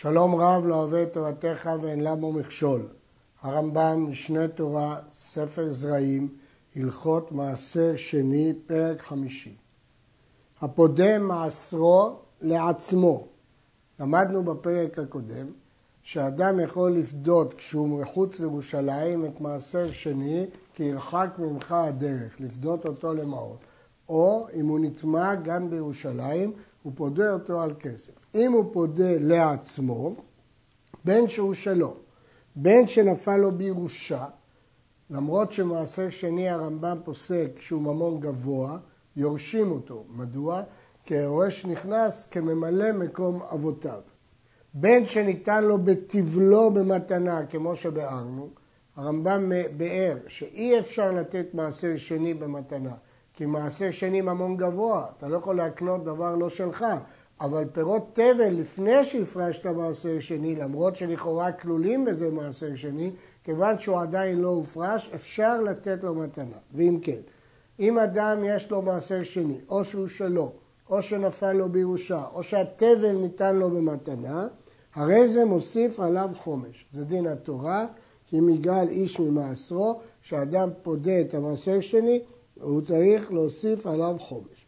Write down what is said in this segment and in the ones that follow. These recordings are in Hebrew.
שלום רב לא אוהב את תורתך ואין למו מכשול. הרמב"ם, משנה תורה, ספר זרעים, הלכות מעשר שני, פרק חמישי. הפודה מעשרו לעצמו. למדנו בפרק הקודם שאדם יכול לפדות כשהוא מחוץ לירושלים את מעשר שני כי ירחק ממך הדרך, לפדות אותו למעות. או אם הוא נטמע גם בירושלים, הוא פודה אותו על כסף. אם הוא פודה לעצמו, בין שהוא שלו, בין שנפל לו בירושה, למרות שמעשר שני הרמב"ם פוסק שהוא ממון גבוה, יורשים אותו. מדוע? כי היורש נכנס כממלא מקום אבותיו. בין שניתן לו בתבלו במתנה, כמו שביארנו, הרמב"ם ביאר שאי אפשר לתת מעשר שני במתנה, כי מעשר שני ממון גבוה, אתה לא יכול להקנות דבר לא שלך, אבל פירות תבל לפני שהפרשת מעשר שני, למרות שלכאורה כלולים בזה מעשר שני, כיוון שהוא עדיין לא הופרש, אפשר לתת לו מתנה. ואם כן, אם אדם יש לו מעשר שני, או שהוא שלו, או שנפל לו בירושה, או שהתבל ניתן לו במתנה, הרי זה מוסיף עליו חומש. זה דין התורה, כי יגאל איש ממעשרו, שאדם פודה את המעשר שני, הוא צריך להוסיף עליו חומש.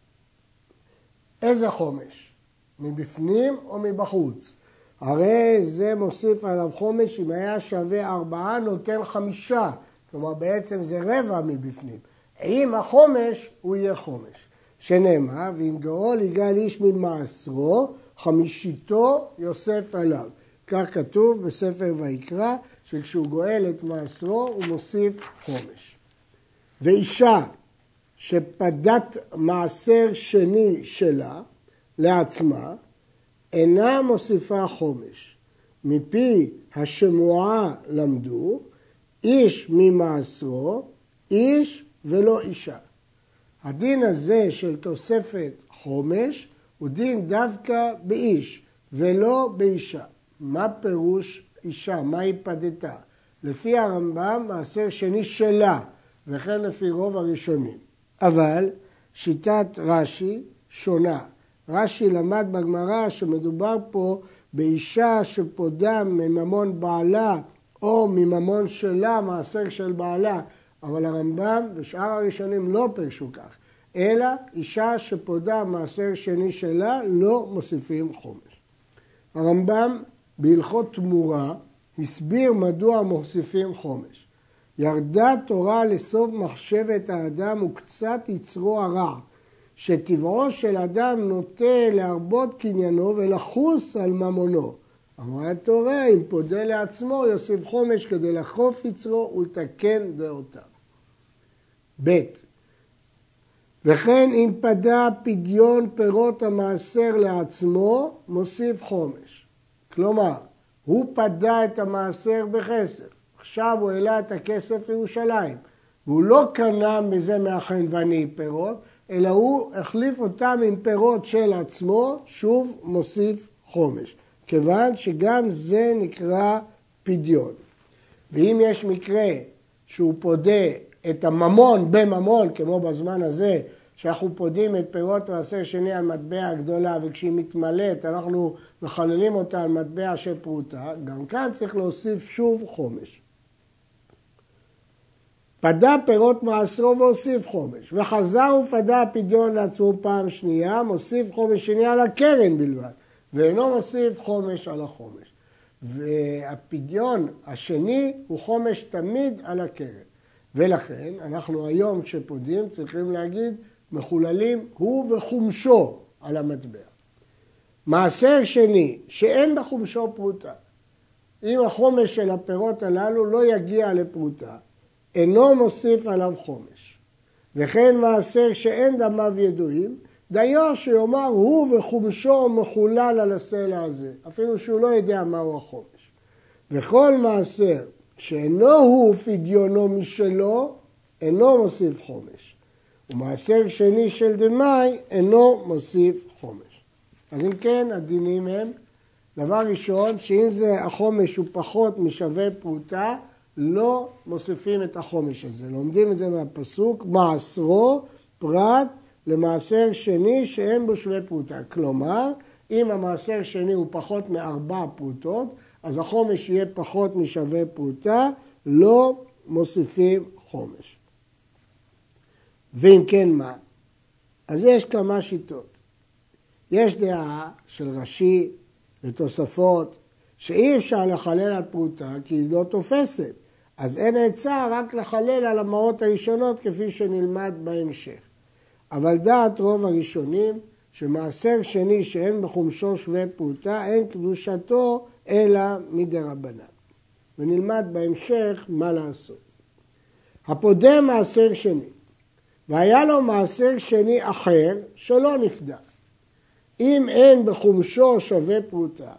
איזה חומש? מבפנים או מבחוץ? הרי זה מוסיף עליו חומש, אם היה שווה ארבעה נותן חמישה, כלומר בעצם זה רבע מבפנים. עם החומש הוא יהיה חומש. שנאמר, ואם גאול יגאל איש ממעשרו, חמישיתו יוסף עליו. כך כתוב בספר ויקרא, שכשהוא גואל את מעשרו הוא מוסיף חומש. ואישה שפדת מעשר שני שלה לעצמה, אינה מוסיפה חומש. מפי השמועה למדו, איש ממעשרו, איש ולא אישה. הדין הזה של תוספת חומש הוא דין דווקא באיש ולא באישה. מה פירוש אישה? מה היא פדתה? לפי הרמב"ם מעשר שני שלה, וכן לפי רוב הראשונים. אבל שיטת רש"י שונה. רש"י למד בגמרא שמדובר פה באישה שפודה מממון בעלה או מממון שלה, מעשר של בעלה, אבל הרמב"ם ושאר הראשונים לא פירשו כך, אלא אישה שפודה מעשר שני שלה לא מוסיפים חומש. הרמב"ם בהלכות תמורה הסביר מדוע מוסיפים חומש. ירדה תורה לסוף מחשבת האדם וקצת יצרו הרע, שטבעו של אדם נוטה להרבות קניינו ולחוס על ממונו. אמרה התורה, אם פודה לעצמו, יוסיף חומש כדי לחוף יצרו ולתקן דעותיו. ב. וכן אם פדה פדיון פירות המעשר לעצמו, מוסיף חומש. כלומר, הוא פדה את המעשר בכסף, עכשיו הוא העלה את הכסף לירושלים, והוא לא קנה מזה מהחנווני פירות, אלא הוא החליף אותם עם פירות של עצמו, שוב מוסיף חומש, כיוון שגם זה נקרא פדיון. ואם יש מקרה שהוא פודה את הממון בממון, כמו בזמן הזה, שאנחנו פודים את פירות מעשר שני על מטבע הגדולה, וכשהיא מתמלאת אנחנו מחללים אותה על מטבע של פרוטה, גם כאן צריך להוסיף שוב חומש. פדה פירות מעשרו והוסיף חומש, וחזר ופדה פדיון לעצמו פעם שנייה, מוסיף חומש שני על הקרן בלבד, ואינו מוסיף חומש על החומש. והפדיון השני הוא חומש תמיד על הקרן. ולכן אנחנו היום כשפודים צריכים להגיד מחוללים הוא וחומשו על המטבע. מעשר שני שאין בחומשו פרוטה, אם החומש של הפירות הללו לא יגיע לפרוטה, אינו מוסיף עליו חומש. וכן מעשר שאין דמיו ידועים, דיו שיאמר הוא וחומשו מחולל על הסלע הזה, אפילו שהוא לא יודע מהו החומש. וכל מעשר שאינו הוא פדיונו משלו, אינו מוסיף חומש. ומעשר שני של דמאי אינו מוסיף חומש. אז אם כן, הדינים הם, דבר ראשון, שאם זה החומש הוא פחות משווה פרוטה, לא מוסיפים את החומש הזה. לומדים את זה מהפסוק, מעשרו פרט למעשר שני שאין בו שווה פרוטה. כלומר, אם המעשר שני הוא פחות מארבע פרוטות, אז החומש יהיה פחות משווה פרוטה, לא מוסיפים חומש. ואם כן מה? אז יש כמה שיטות. יש דעה של רש"י ותוספות שאי אפשר לחלל על פרוטה כי היא לא תופסת. אז אין עצה רק לחלל על המעות הראשונות כפי שנלמד בהמשך. אבל דעת רוב הראשונים שמעשר שני שאין בחומשו שווה פרוטה אין קדושתו אלא מדרבנן. ונלמד בהמשך מה לעשות. הפודה מעשר שני והיה לו מעשר שני אחר שלא נפדה. אם אין בחומשו שווה פרוטה,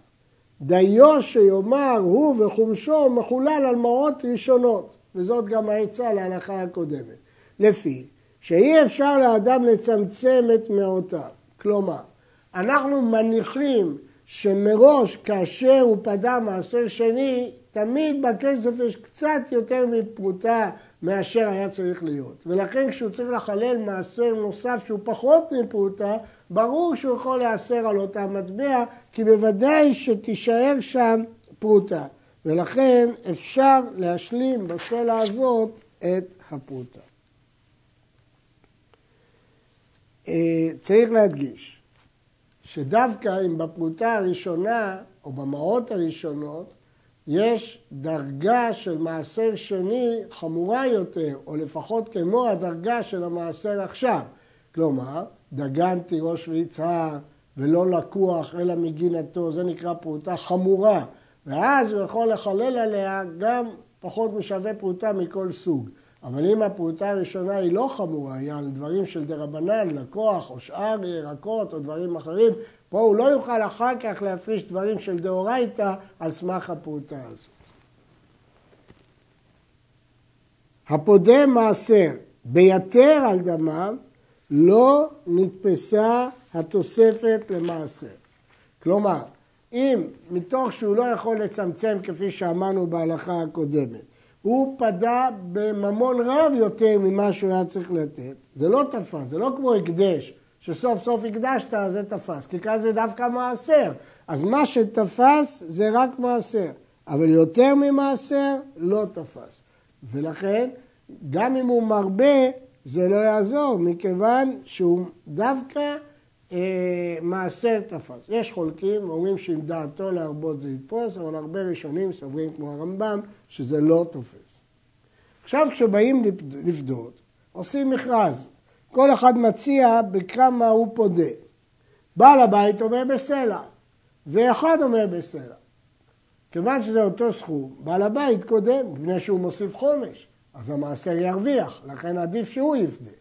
דיו שיאמר הוא וחומשו מחולל על מעות ראשונות, וזאת גם העצה להלכה הקודמת. לפי שאי אפשר לאדם לצמצם את מעותיו. כלומר, אנחנו מניחים שמראש כאשר הוא פדה מעשר שני, תמיד בכסף יש קצת יותר מפרוטה מאשר היה צריך להיות. ולכן כשהוא צריך לחלל מעשר נוסף שהוא פחות מפרוטה, ברור שהוא יכול להיאסר על אותה מטבע, כי בוודאי שתישאר שם פרוטה. ולכן אפשר להשלים בסלע הזאת את הפרוטה. אה, צריך להדגיש שדווקא אם בפרוטה הראשונה או במעות הראשונות יש דרגה של מעשר שני חמורה יותר, או לפחות כמו הדרגה של המעשר עכשיו. כלומר, דגנתי ראש ויצהר ולא לקוח אלא מגינתו, זה נקרא פרוטה חמורה. ואז הוא יכול לחלל עליה גם פחות משווה פרוטה מכל סוג. אבל אם הפרוטה הראשונה היא לא חמורה, היא על דברים של דרבנן, לקוח או שאר ירקות או דברים אחרים, פה הוא לא יוכל אחר כך להפריש דברים של דאורייתא על סמך הפרוטה הזאת. הפודה מעשר ביתר על דמיו, לא נתפסה התוספת למעשר. כלומר, אם מתוך שהוא לא יכול לצמצם כפי שאמרנו בהלכה הקודמת, הוא פדה בממון רב יותר ממה שהוא היה צריך לתת, זה לא תפס, זה לא כמו הקדש, שסוף סוף הקדשת, זה תפס, כי כאן זה דווקא מעשר. אז מה שתפס זה רק מעשר, אבל יותר ממעשר לא תפס. ולכן, גם אם הוא מרבה, זה לא יעזור, מכיוון שהוא דווקא אה, מעשר תפס. יש חולקים, אומרים שעם דעתו להרבות זה יתפוס, אבל הרבה ראשונים סוברים כמו הרמב"ם, שזה לא תופס. עכשיו כשבאים לפדות, עושים מכרז. כל אחד מציע בכמה הוא פודה. בעל הבית אומר בסלע, ואחד אומר בסלע. כיוון שזה אותו סכום, בעל הבית קודם, מפני שהוא מוסיף חומש, אז המעשר ירוויח, לכן עדיף שהוא יפדה.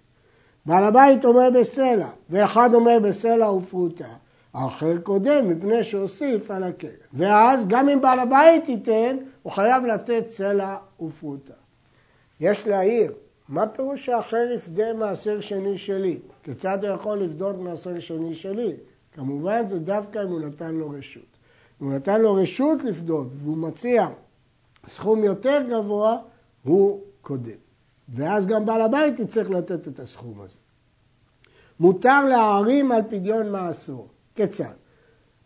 בעל הבית אומר בסלע, ואחד אומר בסלע ופרוטה, האחר קודם מפני שהוסיף על הכלב. ואז גם אם בעל הבית ייתן, הוא חייב לתת סלע ופרוטה. יש להעיר, מה פירוש שהאחר יפדה מעשר שני שלי? כיצד הוא יכול לפדות מעשר שני שלי? כמובן זה דווקא אם הוא נתן לו רשות. אם הוא נתן לו רשות לפדות והוא מציע סכום יותר גבוה, הוא קודם. ואז גם בעל הבית יצטרך לתת את הסכום הזה. מותר להערים על פדיון מעשרו. כיצד?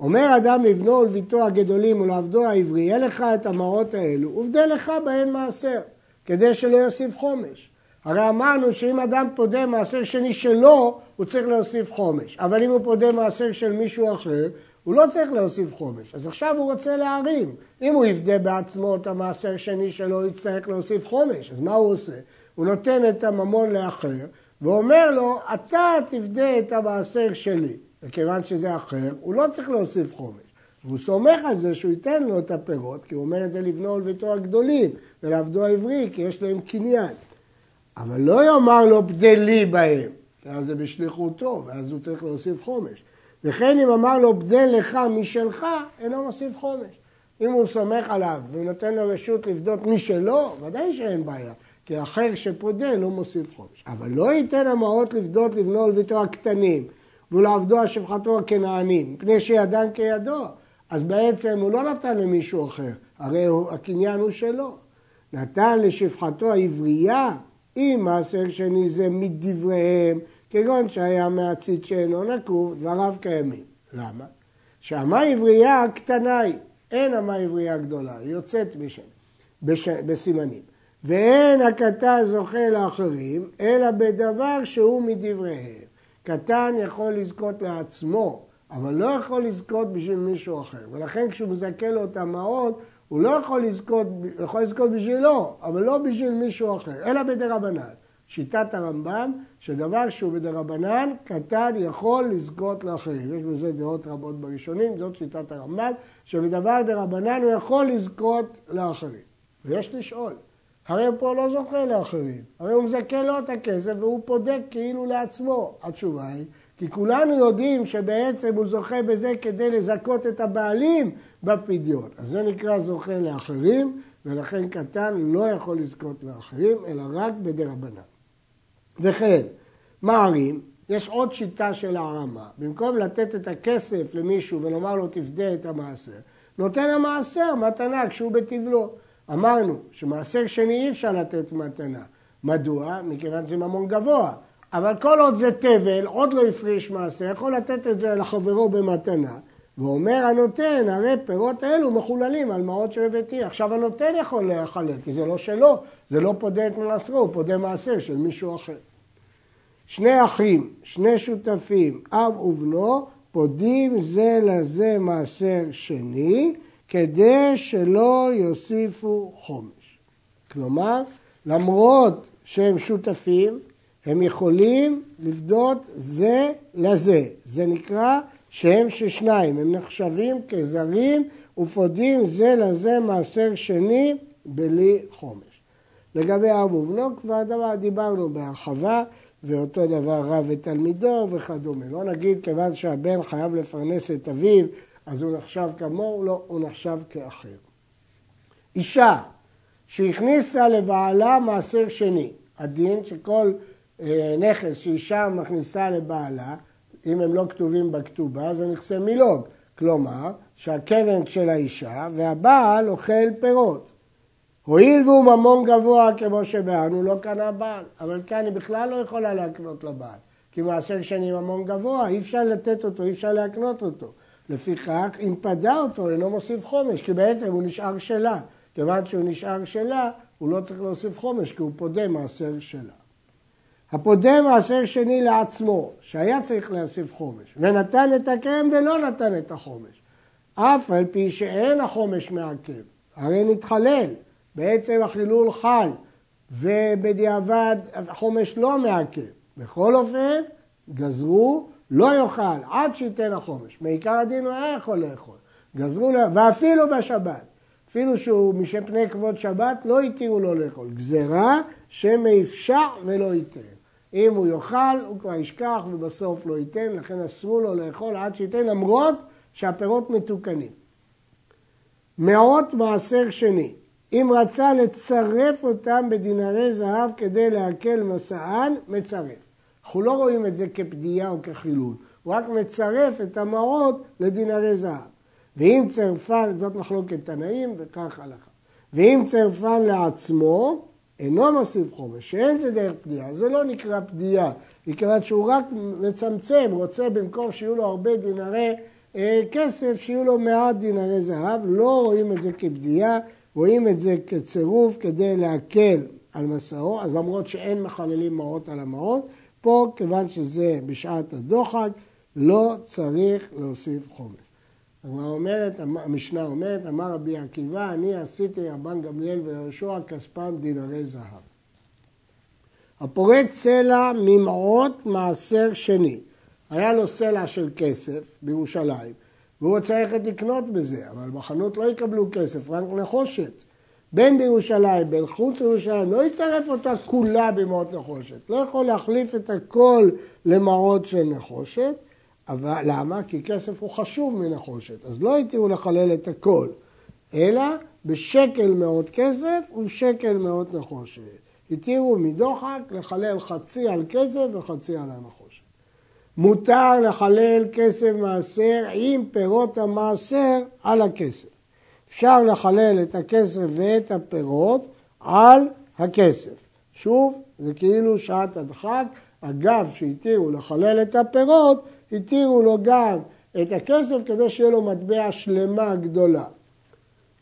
אומר אדם לבנו ולביתו הגדולים ולעבדו העברי, יהיה לך את המעות האלו, ובדה לך בהן מעשר, כדי שלא יוסיף חומש. הרי אמרנו שאם אדם פודה מעשר שני שלו, הוא צריך להוסיף חומש. אבל אם הוא פודה מעשר של מישהו אחר, הוא לא צריך להוסיף חומש. אז עכשיו הוא רוצה להרים. אם הוא יפדה בעצמו את המעשר שני שלו, הוא יצטרך להוסיף חומש. אז מה הוא עושה? הוא נותן את הממון לאחר, ואומר לו, אתה תפדה את המעשר שלי. וכיוון שזה אחר, הוא לא צריך להוסיף חומש. והוא סומך על זה שהוא ייתן לו את הפירות, כי הוא אומר את זה לבנו ולביתו הגדולים, ולעבדו העברי, כי יש להם קניין. אבל לא יאמר לו בדלי בהם, אז זה בשליחותו, ואז הוא צריך להוסיף חומש. וכן אם אמר לו בדל לך משלך, אינו מוסיף חומש. אם הוא סומך עליו ונותן לו רשות לפדות משלו, ודאי שאין בעיה. כי אחר שפודה לא מוסיף חומש. אבל לא ייתן המעות לפדות לבנו ולביתו הקטנים, ולעבדו השפחתו הכנענים, מפני שידן כידו. אז בעצם הוא לא נתן למישהו אחר, הרי הוא, הקניין הוא שלו. נתן לשפחתו העברייה, אם מעשר שני זה מדבריהם, כגון שהיה מהציד שאינו נקוב, דבריו קיימים. למה? שהמה עברייה קטנה היא, אין המה עברייה גדולה, היא יוצאת בשם, בש... בסימנים. ואין הקטן זוכה לאחרים, אלא בדבר שהוא מדבריהם. קטן יכול לזכות לעצמו, אבל לא יכול לזכות בשביל מישהו אחר. ולכן כשהוא מזכה לו את המעות, הוא לא יכול לזכות, יכול לזכות בשבילו, אבל לא בשביל מישהו אחר, אלא בדרבנן. שיטת הרמב"ם, שדבר שהוא בדרבנן, קטן יכול לזכות לאחרים. יש בזה דעות רבות בראשונים, זאת שיטת הרמב"ם, שבדבר דרבנן הוא יכול לזכות לאחרים. ויש לשאול, הרי הוא פה לא זוכה לאחרים, הרי הוא מזכה לו את הכסף והוא פודק כאילו לעצמו. התשובה היא, כי כולנו יודעים שבעצם הוא זוכה בזה כדי לזכות את הבעלים בפדיון. אז זה נקרא זוכה לאחרים, ולכן קטן לא יכול לזכות לאחרים, אלא רק בדרבנן. וכן, מערים, יש עוד שיטה של הערמה. במקום לתת את הכסף למישהו ולומר לו תפדה את המעשר, נותן המעשר מתנה כשהוא בטבלו. אמרנו שמעשר שני אי אפשר לתת מתנה. מדוע? מכיוון שזה ממון גבוה. אבל כל עוד זה תבל, עוד לא הפריש מעשר, יכול לתת את זה לחברו במתנה. ואומר הנותן, הרי פירות האלו מחוללים על מעות של ביתי. עכשיו הנותן יכול לחלק, כי זה לא שלו, זה לא פודה את מעשרו, הוא פודה מעשר של מישהו אחר. שני אחים, שני שותפים, אב ובנו, פודים זה לזה מעשר שני, כדי שלא יוסיפו חומש. כלומר, למרות שהם שותפים, הם יכולים לפדות זה לזה. זה נקרא שהם ששניים, הם נחשבים כזרים ופודים זה לזה מעשר שני בלי חומש. לגבי אב ובנו כבר דבר דיברנו בהרחבה, ואותו דבר רב ותלמידו וכדומה. לא נגיד כיוון שהבן חייב לפרנס את אביו, אז הוא נחשב כמוהו, לא, הוא נחשב כאחר. אישה שהכניסה לבעלה מעשר שני, הדין שכל נכס שאישה מכניסה לבעלה, אם הם לא כתובים בכתובה, זה נכסי מילוג. כלומר, שהקרן של האישה והבעל אוכל פירות. הואיל והוא ממון גבוה כמו שבאנו, לא קנה בעל. אבל כאן היא בכלל לא יכולה להקנות לבעל. כי מעשר שני ממון גבוה, אי אפשר לתת אותו, אי אפשר להקנות אותו. לפיכך, אם פדה אותו, אינו מוסיף חומש, כי בעצם הוא נשאר שלה. כיוון שהוא נשאר שלה, הוא לא צריך להוסיף חומש, כי הוא פודה מעשר שלה. הפודה מעשר שני לעצמו, שהיה צריך להוסיף חומש, ונתן את הקרם ולא נתן את החומש. אף על פי שאין החומש מעכב, הרי נתחלל, בעצם החילול חל, ובדיעבד החומש לא מעכב. בכל אופן, גזרו, לא יאכל עד שייתן החומש. מעיקר הדין הוא היה יכול לאכול. גזרו, ואפילו בשבת. אפילו שהוא משפני כבוד שבת, לא התירו לו לאכול. גזרה שמאפשר ולא ייתן. אם הוא יאכל, הוא כבר ישכח ובסוף לא ייתן, לכן אסרו לו לאכול עד שייתן, למרות שהפירות מתוקנים. מאות מעשר שני, אם רצה לצרף אותם בדינרי זהב כדי להקל מסען, מצרף. אנחנו לא רואים את זה כפדיעה או כחילול, הוא רק מצרף את המעות לדינרי זהב. ואם צרפן, זאת מחלוקת תנאים וכך הלכה. ואם צרפן לעצמו, אינו מוסיף חומש, שאין זה דרך פדיעה, זה לא נקרא פדיעה, מכיוון שהוא רק מצמצם, רוצה במקום שיהיו לו הרבה דינרי אה, כסף, שיהיו לו מעט דינרי זהב, לא רואים את זה כפדיעה, רואים את זה כצירוף כדי להקל על מסעו, אז למרות שאין מחללים מעות על המעות, פה כיוון שזה בשעת הדוחק, לא צריך להוסיף חומש. הגמרא אומרת, המשנה אומרת, אמר רבי עקיבא, אני עשיתי רבן גמליאל ויהושע כספם דינרי זהב. הפורט סלע ממעות מעשר שני. היה לו סלע של כסף בירושלים, והוא רוצה ללכת לקנות בזה, אבל בחנות לא יקבלו כסף, רק נחושת. בין בירושלים, בין חוץ לירושלים, לא יצרף אותה כולה במעות נחושת. לא יכול להחליף את הכל למעות של נחושת, אבל למה? כי כסף הוא חשוב מנחושת, אז לא התירו לחלל את הכל, אלא בשקל מאות כסף ובשקל מאות נחושת. התירו מדוחק לחלל חצי על כסף וחצי על הנחושת. מותר לחלל כסף מעשר עם פירות המעשר על הכסף. אפשר לחלל את הכסף ואת הפירות על הכסף. שוב, זה כאילו שעת הדחק, אגב שהתירו לחלל את הפירות, התירו לו גם את הכסף כדי שיהיה לו מטבע שלמה גדולה.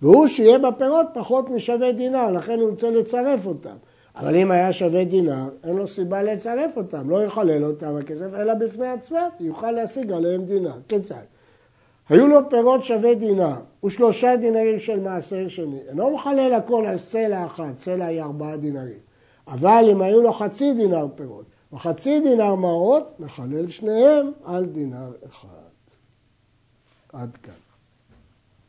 והוא שיהיה בפירות פחות משווה דינר, לכן הוא רוצה לצרף אותם. אבל אם היה שווה דינר, אין לו סיבה לצרף אותם, לא יחלל אותם הכסף, אלא בפני עצמם, יוכל להשיג עליהם דינר. כיצד? היו לו פירות שווה דינר ושלושה דינרים של מעשר שני. אינו מחלל הכל על סלע אחת, סלע היא ארבעה דינרים. אבל אם היו לו חצי דינר פירות וחצי דינר מעות, מחלל שניהם על דינר אחד. עד כאן.